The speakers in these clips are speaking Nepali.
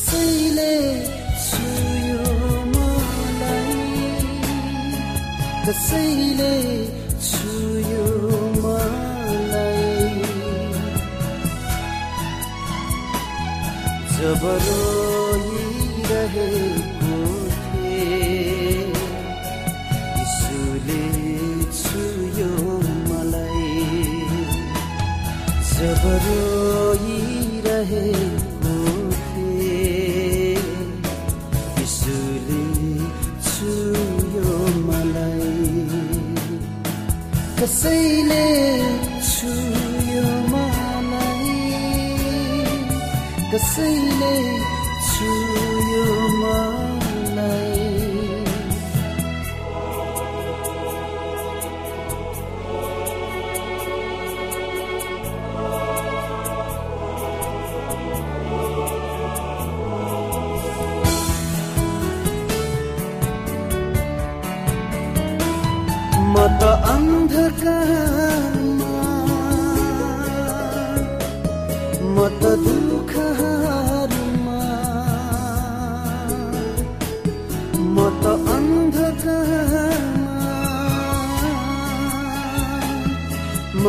कसैले छुयो मलाई? कसैले कसैले छुयो मलाई।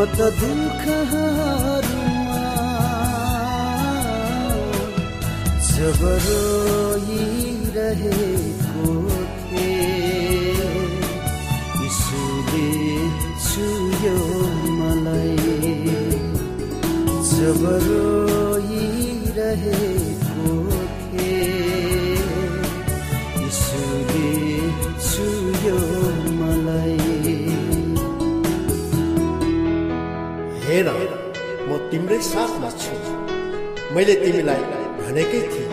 त दुःखहरूमा जब रोइरहेको थिएँ यीशुले छुयो मलाई। जब रोइरहेको तिम्रै साथमा छु। मैले तिमीलाई भनेकै थिएँ।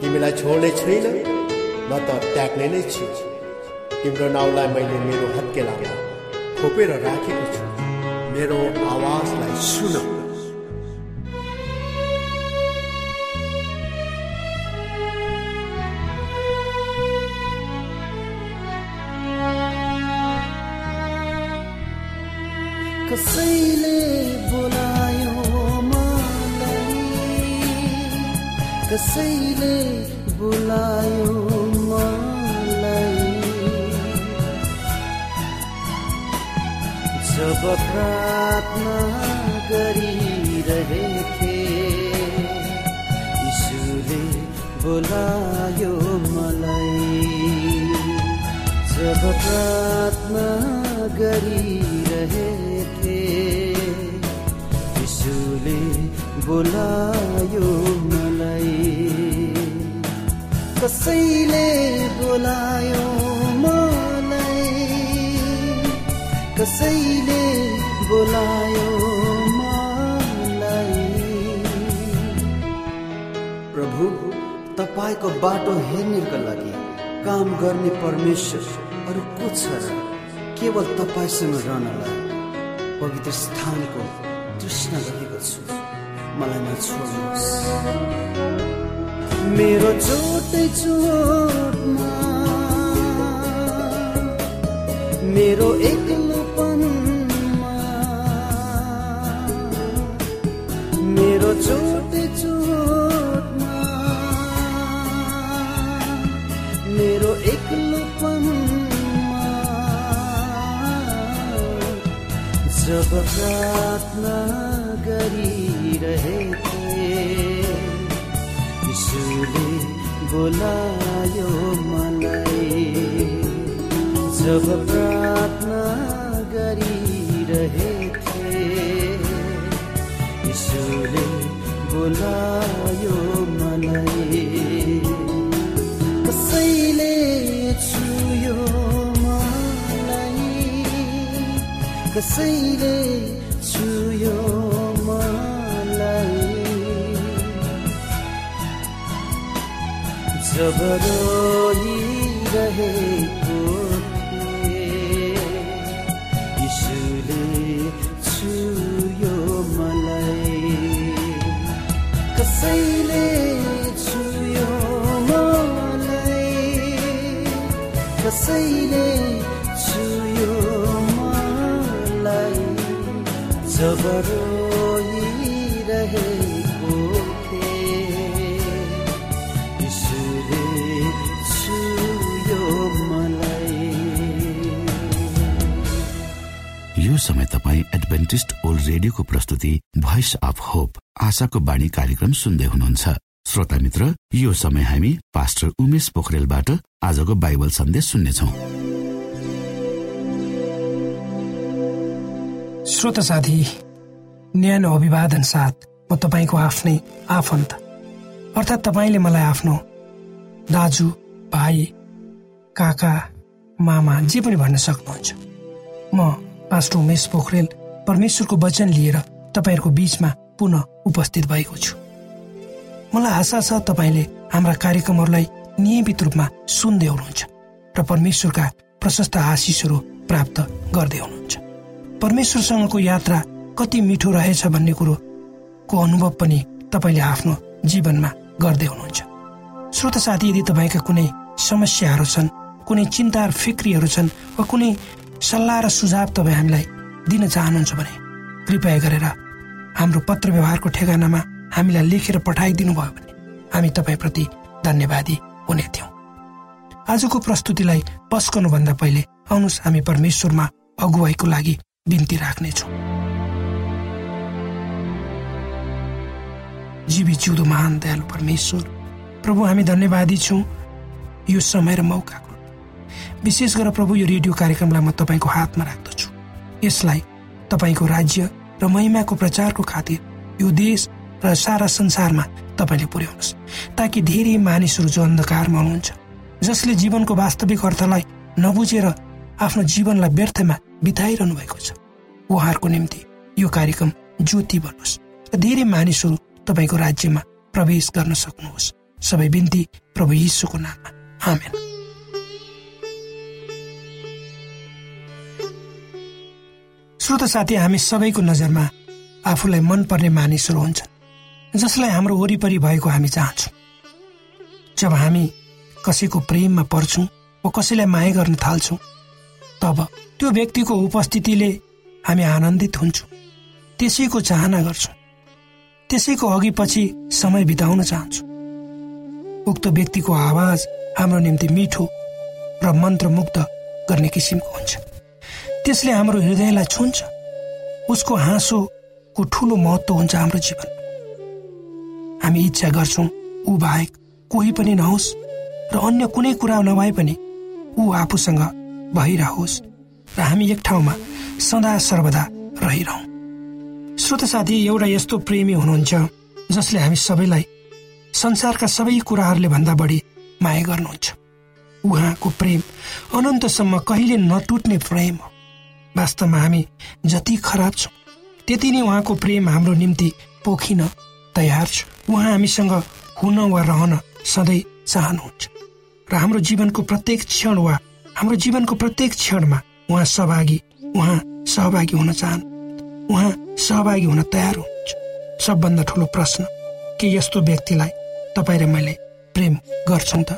तिमीलाई छोड्ने छैन म त त्याग्ने नै छु। तिम्रो नाउँलाई मैले मेरो हत्केलामा खोपेर राखेको छु। मेरो आवाजलाई सुन। कसैले कसैले बोलायो मलाई? जब प्रार्थना गरिरहेथे यीशुले बोलायो मलाई। जब प्रार्थना गरिरहेथे यीशुले बोलायो मलाई कसैले बोलायो मलाई। कसैले बोलायो मलाई। प्रभु तपाईँको बाटो हेर्नेका लागि काम गर्ने परमेश्वर अरू को छ केवल तपाईँसँग रहनलाई पवित्र स्थानको तृष्णा गरेको छु। मलाई नछोड्नुहोस्। मेरो चोटै चोटमा। मेरो एक्लोपनमा। मेरो चोटै चोटमा। मेरो एक्लोपनमा। जब प्रार्थना गरी यीशुले बोलायो मलाई। जब प्रार्थना गरिरहेथे यीशुले बोलायो मलाई। कसैले छुयो मलाई। कसैले छुयो थिएँ यीशुले छुयो मलाई। कसैले छुयो मलाई कसैले छुयो मलाई। जब रेडियोको प्रस्तुति भोइस अफ होप आशाको बाणी कार्यक्रम सुन्दै हुनुहुन्छ। श्रोता मित्र यो समय हामी पास्टर उमेश पोखरेलबाट आजको बाइबल सन्देश सुन्नेछौ। श्रोत साथी न्यानो अभिवादन साथ म तपाईँको आफ्नै आफन्त। अर्थात् तपाईँले मलाई आफ्नो दाजु भाइ काका मामा जे पनि भन्न सक्नुहुन्छ। म पास्टर उमेश पोखरेल परमेश्वरको वचन लिएर तपाईँहरूको बीचमा पुनः उपस्थित भएको छु। मलाई आशा छ तपाईँले हाम्रा कार्यक्रमहरूलाई नियमित रूपमा सुन्दै हुनुहुन्छ र परमेश्वरका प्रशस्त आशिषहरू प्राप्त गर्दै हुनुहुन्छ। परमेश्वरसँगको यात्रा कति मिठो रहेछ भन्ने कुरोको अनुभव पनि तपाईँले आफ्नो जीवनमा गर्दै हुनुहुन्छ। श्रोत साथी यदि तपाईँका कुनै समस्याहरू छन् कुनै चिन्ता र फिक्रीहरू छन् वा कुनै सल्लाह र सुझाव तपाईँ हामीलाई दिन चाहनुहुन्छ भने कृपया गरेर हाम्रो पत्र व्यवहारको ठेगानामा हामीलाई लेखेर पठाइदिनु भयो भने हामी तपाईँप्रति धन्यवादी हुने थियौँ। आजको प्रस्तुतिलाई पस्कनुभन्दा पहिले आउनुहोस् हामी परमेश्वरमा अगुवाईको लागि बिन्ती राख्नेछौँ। जीवी जिउँदो महान दयालु परमेश्वर प्रभु हामी धन्यवादी छौँ यो समय र मौकाको। विशेष गरेर प्रभु यो रेडियो कार्यक्रमलाई म तपाईँको हातमा राख्दछु। यसलाई तपाईँको राज्य र महिमाको प्रचारको खातिर यो देश र सारा संसारमा तपाईँले पुर्याउनुहोस् ताकि धेरै मानिसहरू जो अन्धकारमा हुनुहुन्छ जसले जीवनको वास्तविक अर्थलाई नबुझेर आफ्नो जीवनलाई व्यर्थमा बिताइरहनु भएको छ उहाँहरूको निम्ति यो कार्यक्रम ज्योति बनोस् र धेरै मानिसहरू तपाईँको राज्यमा प्रवेश गर्न सक्नुहोस्। सबै बिन्ती प्रभु यीशुको नाममा। आमेन। श्रोत साथी हामी सबैको नजरमा आफूलाई मनपर्ने मानिसहरू हुन्छन् जसलाई हाम्रो वरिपरि भएको हामी चाहन्छौँ। जब हामी कसैको प्रेममा पर्छौँ वा कसैलाई माया गर्न थाल्छौँ तब त्यो व्यक्तिको उपस्थितिले हामी आनन्दित हुन्छौँ त्यसैको चाहना गर्छौँ त्यसैको अघि पछि समय बिताउन चाहन्छौँ। उक्त व्यक्तिको आवाज हाम्रो निम्ति मिठो र मन्त्रमुग्ध गर्ने किसिमको हुन्छ। त्यसले हाम्रो हृदयलाई छुन्छ। उसको हाँसोको ठुलो महत्त्व हुन्छ हाम्रो जीवन। हामी इच्छा गर्छौँ ऊ बाहेक कोही पनि नहोस् र अन्य कुनै कुरा नभए पनि ऊ आफूसँग भइरहोस् र हामी एक ठाउँमा सदा सर्वदा रहिरहँ। श्रोत साथी एउटा यस्तो प्रेमी हुनुहुन्छ जसले हामी सबैलाई संसारका सबै कुराहरूले भन्दा बढी माया गर्नुहुन्छ। उहाँको प्रेम अनन्तसम्म कहिले नटुट्ने प्रेम हो। वास्तवमा हामी जति खराब छौँ त्यति नै उहाँको प्रेम हाम्रो निम्ति पोखिन तयार छ। उहाँ हामीसँग हुन वा रहन सधैँ चाहनुहुन्छ। र हाम्रो जीवनको प्रत्येक क्षण वा हाम्रो जीवनको प्रत्येक क्षणमा उहाँ सहभागी उहाँ सहभागी हुन चाहनु उहाँ सहभागी हुन तयार हुनुहुन्छ। सबभन्दा ठुलो प्रश्न के यस्तो व्यक्तिलाई तपाईँ र मैले प्रेम गर्छौँ त?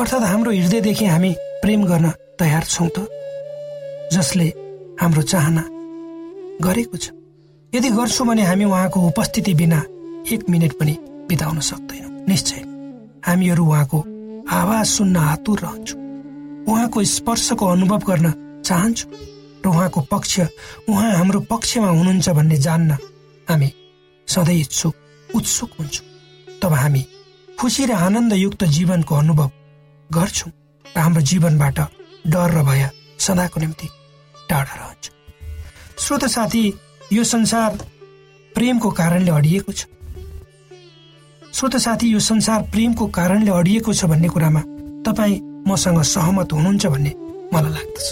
अर्थात् हाम्रो हृदयदेखि हामी प्रेम गर्न तयार छौँ त? जसले हाम्रो चाहना गरेको छ। यदि गर्छौँ भने हामी उहाँको उपस्थिति बिना एक मिनट पनि बिताउन सक्दैनौँ। निश्चय हामीहरू उहाँको आवाज सुन्न आतुर रहन्छौँ। उहाँको स्पर्शको अनुभव गर्न चाहन्छौँ र उहाँको पक्ष उहाँ हाम्रो पक्षमा हुनुहुन्छ भन्ने जान्न हामी सधैँ इच्छुक उत्सुक हुन्छौँ। तब हामी खुसी र आनन्दयुक्त जीवनको अनुभव गर्छौँ र हाम्रो जीवनबाट डर र भय सदाको निम्ति टाढा रहन्छ। श्रोत साथी यो संसार प्रेमको कारणले अडिएको छ। श्रोत साथी यो संसार प्रेमको कारणले अडिएको छ भन्ने कुरामा तपाईँ मसँग सहमत हुनुहुन्छ भन्ने मलाई लाग्दछ।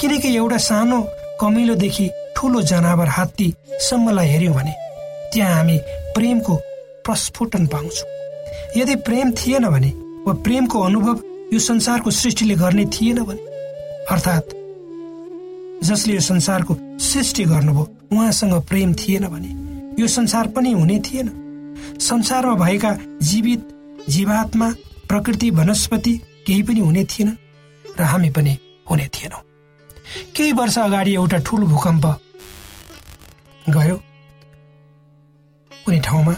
किनकि एउटा सानो कमिलोदेखि ठुलो जनावर हात्तीसम्मलाई हेऱ्यौँ भने त्यहाँ हामी प्रेमको प्रस्फुटन पाउँछौँ। यदि प्रेम थिएन भने वा प्रेमको अनुभव यो संसारको सृष्टिले गर्ने थिएन भने अर्थात् जसले यो संसारको सृष्टि गर्नुभयो उहाँसँग प्रेम थिएन भने। यो संसार पनि हुने थिएन। संसारमा भएका जीवित जीवात्मा प्रकृति वनस्पति केही पनि हुने थिएन र हामी पनि हुने थिएनौँ। केही वर्ष अगाडि एउटा ठुलो भूकम्प गयो। कुनै ठाउँमा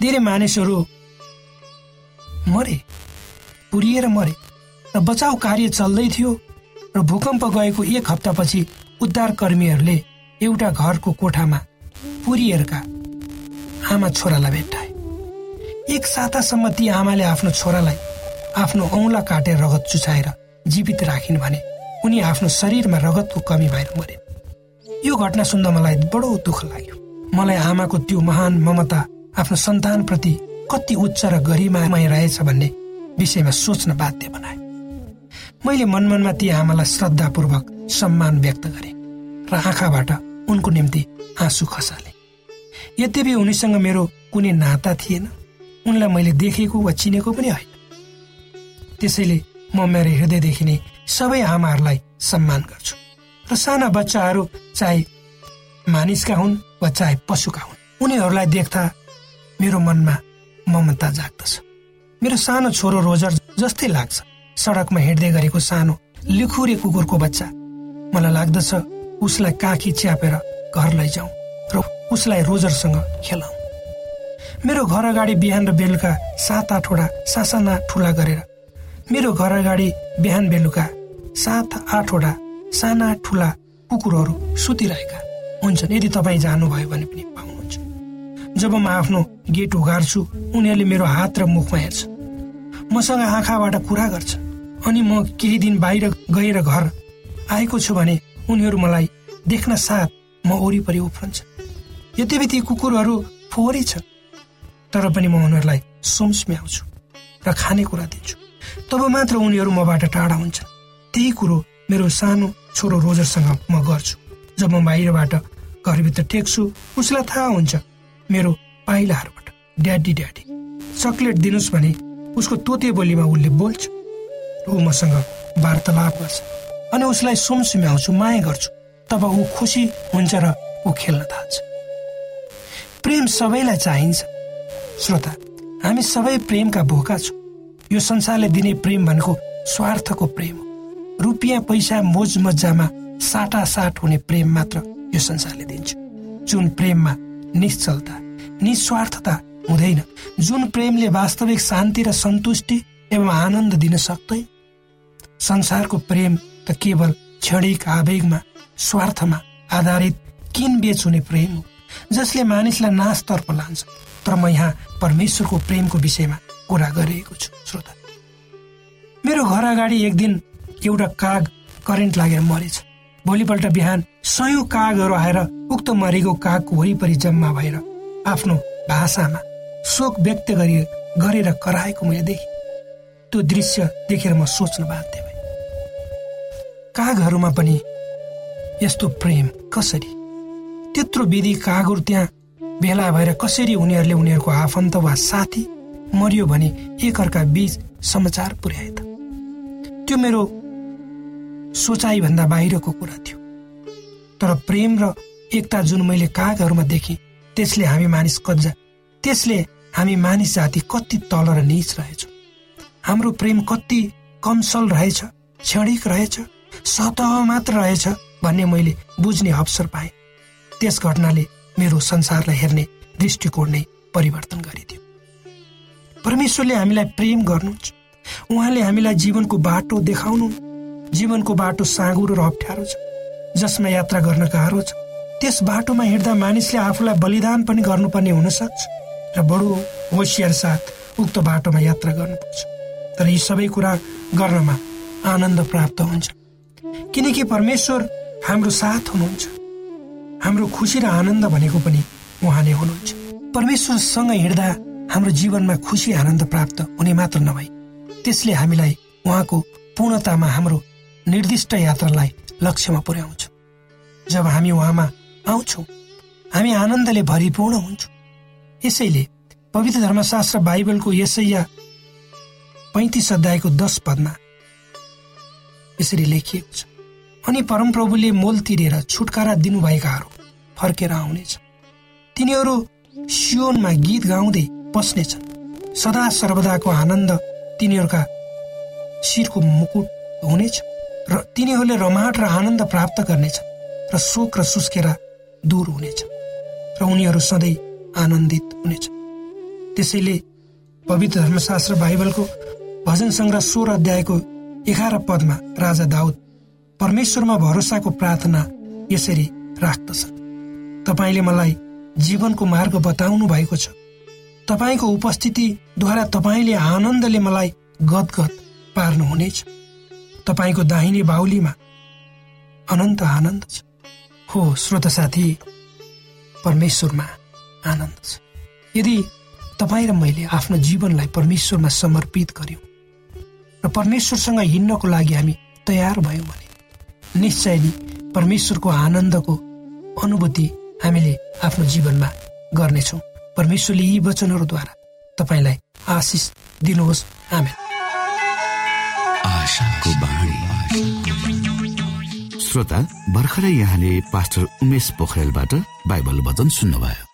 धेरै मानिसहरू मरे पुरिएर मरे। र बचाउ कार्य चल्दै थियो। र भूकम्प गएको एक हप्तापछि उद्धारकर्मीहरूले एउटा घरको कोठामा पुरिएरका आमा छोरालाई भेट्टाए। एक सातासम्म ती आमाले आफ्नो छोरालाई आफ्नो औँला काटेर रगत चुचाएर जीवित राखिन् भने उनी आफ्नो शरीरमा रगतको कमी भएर मरे। यो घटना सुन्दा मलाई बडो दुःख लाग्यो। मलाई आमाको त्यो महान ममता आफ्नो सन्तानप्रति कति उच्च र गरिमामय रहेछ भन्ने विषयमा सोच्न बाध्य बनाए मैले मनमनमा ती आमालाई श्रद्धापूर्वक सम्मान व्यक्त गरे र आँखाबाट उनको निम्ति आँसु खसाले। यद्यपि उनीसँग मेरो कुनै नाता थिएन उनलाई मैले देखेको वा चिनेको पनि होइन। त्यसैले म मेरो हृदयदेखि नै सबै आमाहरूलाई सम्मान गर्छु र साना बच्चाहरू चाहे मानिसका हुन् वा चाहे पशुका हुन् उनीहरूलाई देख्दा मेरो मनमा ममता जाग्दछ। मेरो सानो छोरो रोजर जस्तै लाग्छ। सडकमा हिँड्दै गरेको सानो लिखुरे कुकुरको बच्चा। मलाई लाग्दछ उसलाई काखी च्यापेर घर लैजाउँ र उसलाई रोजरसँग खेलाउँ। मेरो घर अगाडि बिहान र बेलुका सात आठवटा सासाना ठुला गरेर मेरो घर अगाडि बिहान बेलुका सात आठवटा साना ठुला कुकुरहरू सुतिरहेका हुन्छन्। यदि तपाईँ जानुभयो भने पनि पाउनुहुन्छ। जब म आफ्नो गेट उघार्छु उनीहरूले मेरो हात र मुखमा हेर्छ। मसँग आँखाबाट कुरा गर्छ। अनि म केही दिन बाहिर गएर घर आएको छु भने उनीहरू मलाई देख्न साथ म वरिपरि उफ्रन्छ। यद्यपि ती कुकुरहरू फोहोरै छन् तर पनि म उनीहरूलाई सोम्स्म्याउँछु र खानेकुरा दिन्छु। तब मात्र उनीहरू मबाट टाढा हुन्छन्। त्यही कुरो मेरो सानो छोरो रोजरसँग म गर्छु। जब म बाहिरबाट घरभित्र टेक्छु उसलाई थाहा हुन्छ मेरो पाइलाहरूबाट ड्याडी ड्याडी चक्लेट दिनुहोस् भने उसको तोते बोलीमा उसले बोल्छ। ऊ मसँग वार्तालाप गर्छ अनि उसलाई सुमसुम्याउँछु माया गर्छु। तब ऊ खुसी हुन्छ र ऊ खेल्न थाल्छ। प्रेम सबैलाई चाहिन्छ। श्रोता हामी सबै प्रेमका भोका छौँ। यो संसारले दिने प्रेम भनेको स्वार्थको प्रेम हो। रुपियाँ पैसा मोज मजामा साटासाट हुने प्रेम मात्र यो संसारले दिन्छ। जुन प्रेममा निश्चलता निस्वार्थता हुँदैन जुन प्रेमले वास्तविक शान्ति र सन्तुष्टि एवं आनन्द दिन सक्दैन संसारको प्रेम त केवल क्षणिक आवेगमा स्वार्थमा आधारित किनबेच हुने प्रेम हो जसले मानिसलाई नाशतर्फ लान्छ? तर म यहाँ परमेश्वरको प्रेमको विषयमा कुरा गरिएको छु श्रोता। मेरो घर अगाडि एक दिन एउटा काग करेन्ट लागेर मरेछ। भोलिपल्ट बिहान सयौँ कागहरू आएर उक्त मरेको कागको वरिपरि जम्मा भएर आफ्नो भाषामा शोक व्यक्त गरी गरेर कराएको मैले देखेँ। त्यो दृश्य देखेर म सोच्न बाध्य। कागहरूमा पनि यस्तो प्रेम कसरी? त्यत्रो विधि कागहरू त्यहाँ भेला भएर कसरी उनीहरूले उनीहरूको आफन्त वा साथी मरियो भने एकअर्का बीच समाचार पुर्याए त? त्यो मेरो सोचाइभन्दा बाहिरको कुरा थियो। तर प्रेम र एकता जुन मैले कागहरूमा देखेँ त्यसले हामी मानिस कज्जा त्यसले हामी मानिस जाति कति तल र निच रहेछौँ। हाम्रो प्रेम कति कमसल रहेछ क्षणिक रहेछ सतह मात्र रहेछ भन्ने मैले बुझ्ने अवसर पाएँ। त्यस घटनाले मेरो संसारलाई हेर्ने दृष्टिकोण नै परिवर्तन गरिदियो। परमेश्वरले हामीलाई प्रेम गर्नुहुन्छ। उहाँले हामीलाई जीवनको बाटो देखाउनु जीवनको बाटो साँगुरो र अप्ठ्यारो छ जसमा यात्रा गर्न गाह्रो छ। त्यस बाटोमा हिँड्दा मानिसले आफूलाई बलिदान पनि गर्नुपर्ने हुनसक्छ र बडो होसियार साथ उक्त बाटोमा यात्रा गर्नुपर्छ। तर यी सबै कुरा गर्नमा आनन्द प्राप्त हुन्छ। किनकि परमेश्वर हाम्रो साथ हुनुहुन्छ। हाम्रो खुसी र आनन्द भनेको पनि उहाँ नै हुनुहुन्छ। परमेश्वरसँग हिँड्दा हाम्रो जीवनमा खुसी आनन्द प्राप्त हुने मात्र नभई त्यसले हामीलाई उहाँको पूर्णतामा हाम्रो निर्दिष्ट यात्रालाई लक्ष्यमा पुर्याउँछ। जब हामी उहाँमा आउँछौँ हामी आनन्दले भरिपूर्ण हुन्छौँ। यसैले पवित्र धर्मशास्त्र बाइबलको यसैया पैँतिस अध्यायको दस पदमा यसरी लेखिएको छ। अनि परमप्रभुले मोल तिरेर छुटकारा दिनुभएकाहरू फर्केर आउनेछ। तिनीहरू सियोनमा गीत गाउँदै बस्नेछन् सदा सर्वदाको आनन्द तिनीहरूका शिरको मुकुट हुनेछ र तिनीहरूले रमाट र आनन्द प्राप्त गर्नेछन् र शोक र सुस्केरा दूर हुनेछ र उनीहरू सधैँ आनन्दित हुनेछ। त्यसैले पवित्र धर्मशास्त्र बाइबलको भजन सङ्ग्रह सोह्र अध्यायको एघार पदमा राजा दाउद परमेश्वरमा भरोसाको प्रार्थना यसरी राख्दछ। तपाईँले मलाई जीवनको मार्ग बताउनु भएको छ। तपाईँको उपस्थितिद्वारा तपाईँले आनन्दले मलाई गदगद पार्नुहुनेछ। तपाईँको दाहिने बाहुलीमा अनन्त आनन्द छ। हो श्रोत साथी परमेश्वरमा आनन्द छ। यदि तपाईँ र मैले आफ्नो जीवनलाई परमेश्वरमा समर्पित गर्यौँ र परमेश्वरसँग हिँड्नको लागि हामी तयार भयौँ भने। निश्चय नै परमेश्वरको आनन्दको अनुभूति हामीले आफ्नो जीवनमा गर्नेछौँ। परमेश्वरले यी वचनहरूद्वारा तपाईँलाई आशिष दिनुहोस्। आमेन। श्रोता भर्खरै यहाँले पास्टर उमेश पोखरेलबाट बाइबल वचन सुन्नुभयो।